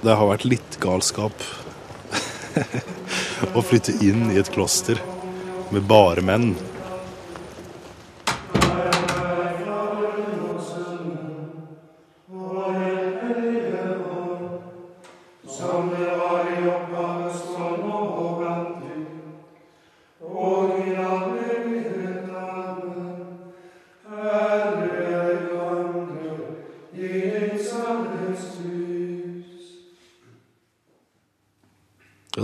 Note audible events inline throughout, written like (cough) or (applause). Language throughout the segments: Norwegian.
Det har vært litt galskap (laughs) å flytte inn i et kloster med bare menn.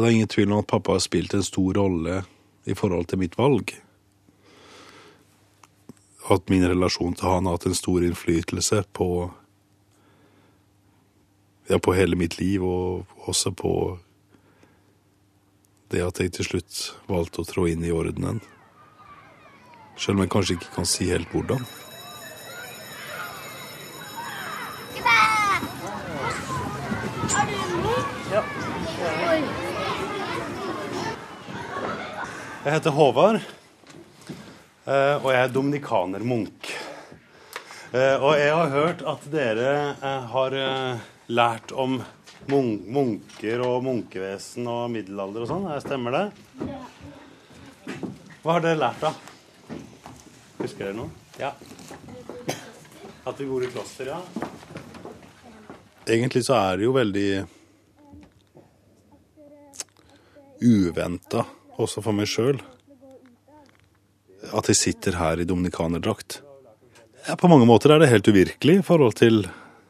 Det er ingen tvil om at pappa har spilt en stor rolle i forhold til mitt valg. At min relasjon til han har hatt en stor innflytelse på ja, på hele mitt liv, og også på det at jeg til slutt valgte å trå inn i ordenen. Selv om jeg kanskje ikke kan si helt hvordan. Har du noe? Ja. Oi. Jeg heter Håvard, eh, og jeg er dominikanermunk. Eh, Og jeg har hørt at dere eh, har lært om munker og munkevesen og middelalder og sånn. Stemmer det? Hva har dere lært, da? Husker dere noe? Ja. At vi bor i kloster, ja. Egentlig så er det jo veldig uventa, også for meg sjøl, at jeg sitter her i dominikanerdrakt. Ja, på mange måter er det helt uvirkelig i forhold, til,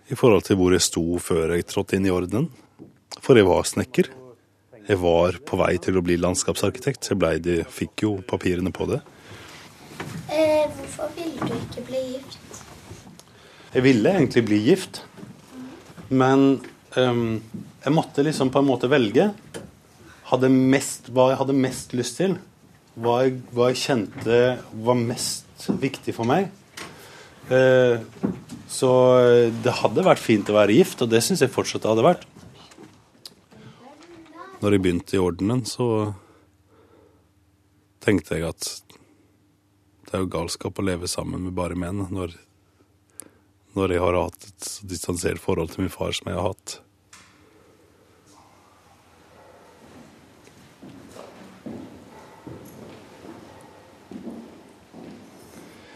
i forhold til hvor jeg sto før jeg trådte inn i ordenen. For jeg var snekker. Jeg var på vei til å bli landskapsarkitekt, jeg ble de fikk jo papirene på det. Eh, hvorfor ville du ikke bli gift? Jeg ville egentlig bli gift, men um, jeg måtte liksom på en måte velge hadde mest, hva jeg hadde mest lyst til. Hva jeg, hva jeg kjente var mest viktig for meg. Eh, så det hadde vært fint å være gift, og det syns jeg fortsatt det hadde vært. Når jeg begynte i ordenen, så tenkte jeg at det er jo galskap å leve sammen med bare menn når når jeg har hatt et distansert forhold til min far som jeg har hatt.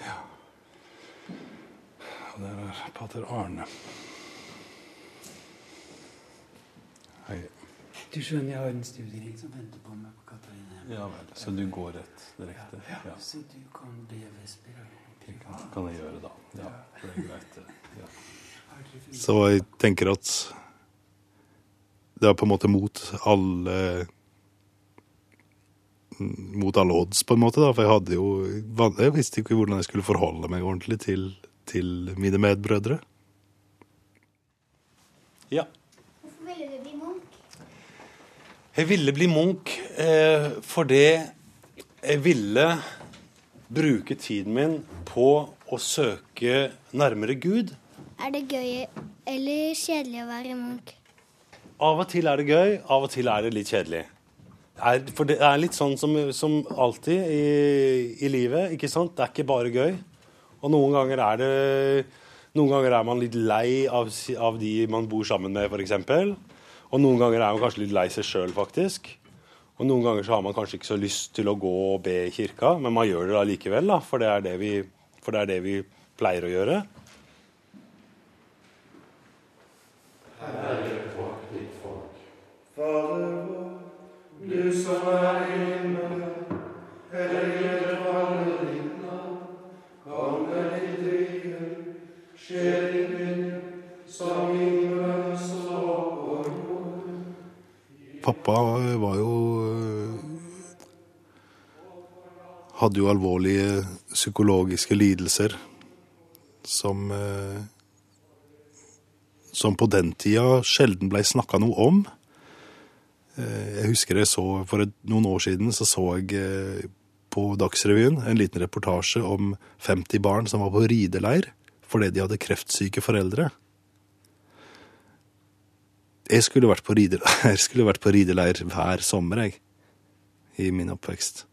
Ja. Og der er pater Arne. Hei. Du skjønner, jeg har en studiering som venter på meg på Katarina. Ja vel, så du går rett direkte? Ja. Så du kan bli vesper. Det kan, kan jeg gjøre, da. Ja, det er greit. Ja. Så jeg tenker at det er på en måte mot alle mot alle odds, på en måte. da, For jeg hadde jo Jeg visste ikke hvordan jeg skulle forholde meg ordentlig til, til mine medbrødre. Ja. Hvorfor ville du bli munk? Jeg ville bli munk eh, fordi jeg ville bruke tiden min på å søke nærmere Gud. Er det gøy eller kjedelig å være munk? Av og til er det gøy, av og til er det litt kjedelig. Er, for det er litt sånn som, som alltid i, i livet. ikke sant? Det er ikke bare gøy. Og noen ganger er det Noen ganger er man litt lei av, av de man bor sammen med, f.eks. Og noen ganger er man kanskje litt lei seg sjøl, faktisk. Og noen ganger så har man kanskje ikke så lyst til å gå og be i kirka, men man gjør det allikevel, da, for det er det vi, for det er det vi pleier å gjøre. Fader vår, du som er i himmelen. Pappa var jo Hadde jo alvorlige psykologiske lidelser som Som på den tida sjelden blei snakka noe om. Jeg husker jeg så For noen år siden så så jeg eh, på Dagsrevyen en liten reportasje om 50 barn som var på rideleir fordi de hadde kreftsyke foreldre. Jeg skulle vært på rideleir, (laughs) skulle vært på rideleir hver sommer, jeg. I min oppvekst.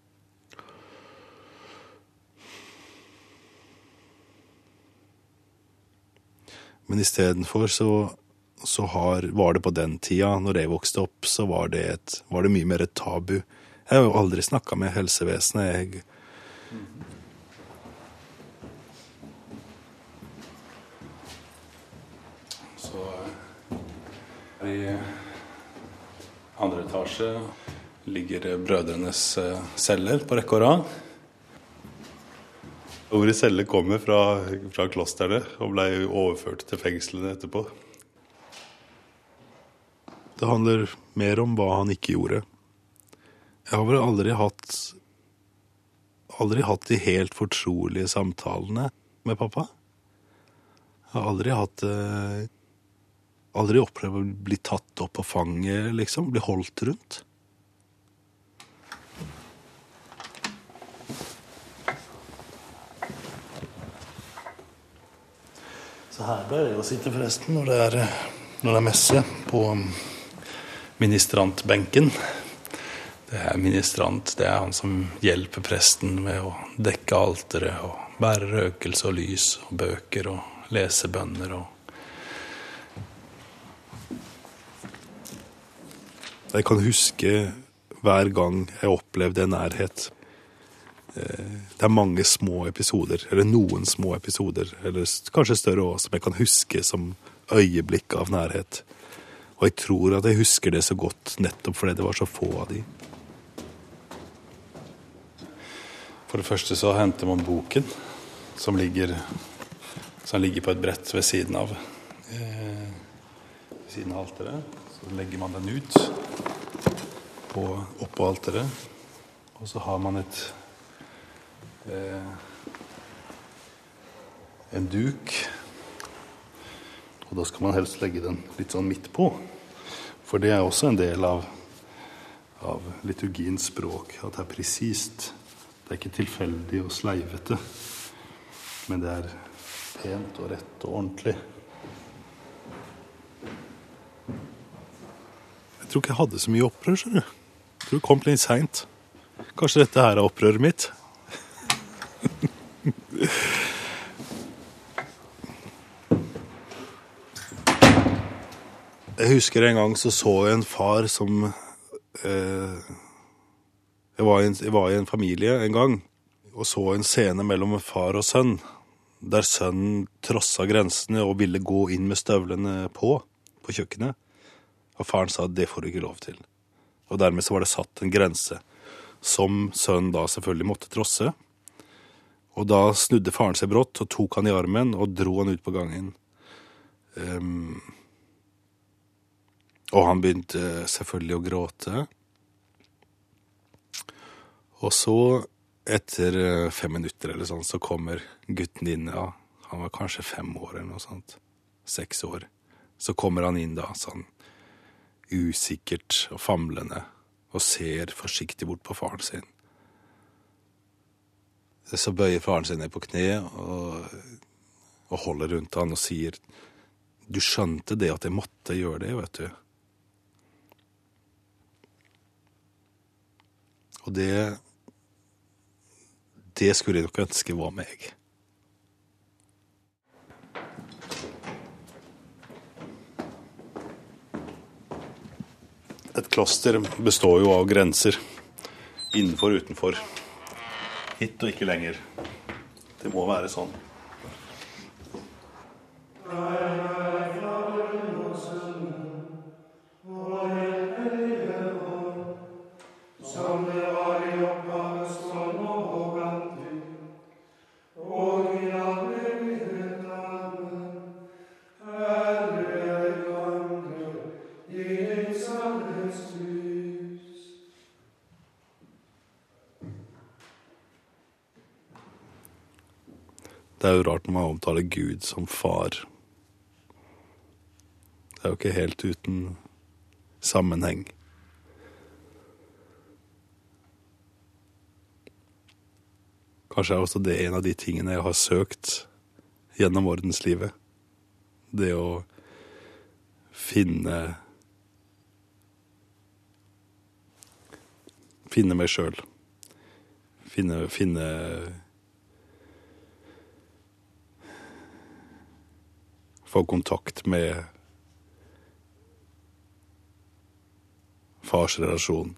Men istedenfor så, så har, var det på den tida, når jeg vokste opp, så var det, et, var det mye mer et tabu. Jeg har jo aldri snakka med helsevesenet. Jeg, i andre etasje ligger brødrenes eh, celler på rekke og rad. Ordet celle kommer fra, fra klosterne og ble overført til fengslene etterpå. det handler mer om hva han ikke gjorde. Jeg har vel aldri hatt Aldri hatt de helt fortrolige samtalene med pappa. Jeg har aldri hatt eh, Aldri opplevd å bli tatt opp på fanget, liksom. Bli holdt rundt. Så her bør jeg jo sitte, forresten, når det er, når det er messe på um, ministrantbenken. Det er ministrant, det er han som hjelper presten med å dekke alteret og bære røkelse og lys og bøker og lese bønner og Jeg kan huske hver gang jeg opplevde en nærhet. Eh, Det er mange små episoder, eller noen små episoder, eller kanskje større òg, som jeg kan huske som øyeblikk av nærhet. Og jeg tror at jeg husker det så godt nettopp fordi det var så få av de. For det første så henter man boken, som ligger, som ligger på et brett ved siden av eh, ved siden av alteret. Så legger man den ut på, oppå alteret. Og så har man et eh, en duk. Og da skal man helst legge den litt sånn midt på. For det er også en del av, av liturgiens språk, at det er presist. Det er ikke tilfeldig og sleivete, men det er pent og rett og ordentlig. Tror ikke jeg hadde så mye opprør, skjønner du. Jeg tror det kom litt seint. Kanskje dette her er opprøret mitt? (laughs) Jeg husker en gang så så jeg en far som eh, jeg, var en, jeg var i en familie en gang og så en scene mellom far og sønn, der sønnen trossa grensene og ville gå inn med støvlene på på kjøkkenet. Og faren sa det får du ikke lov til. Og dermed så var det satt en grense som sønnen da selvfølgelig måtte trosse. Og da snudde faren seg brått og tok han i armen og dro han ut på gangen. Um, og han begynte selvfølgelig å gråte. Og så, etter eh, fem minutter eller sånn, så kommer gutten inn. Ja, han var kanskje fem år eller noe sånt. Seks år. Så kommer han inn da, sånn usikkert og famlende, og ser forsiktig bort på faren sin. Så bøyer faren seg ned på kne og, og holder rundt han og sier Du skjønte det at jeg måtte gjøre det, vet du. Og det Det skulle jeg nok ønske var meg. Et kloster består jo av grenser. Innenfor og utenfor. Hit og ikke lenger. Det må være sånn. Det er jo rart når man omtaler Gud som far. Det er jo ikke helt uten sammenheng. Kanskje er også det en av de tingene jeg har søkt gjennom ordenslivet. Det å finne Finne meg sjøl. Finne, finne få kontakt med fars relasjon.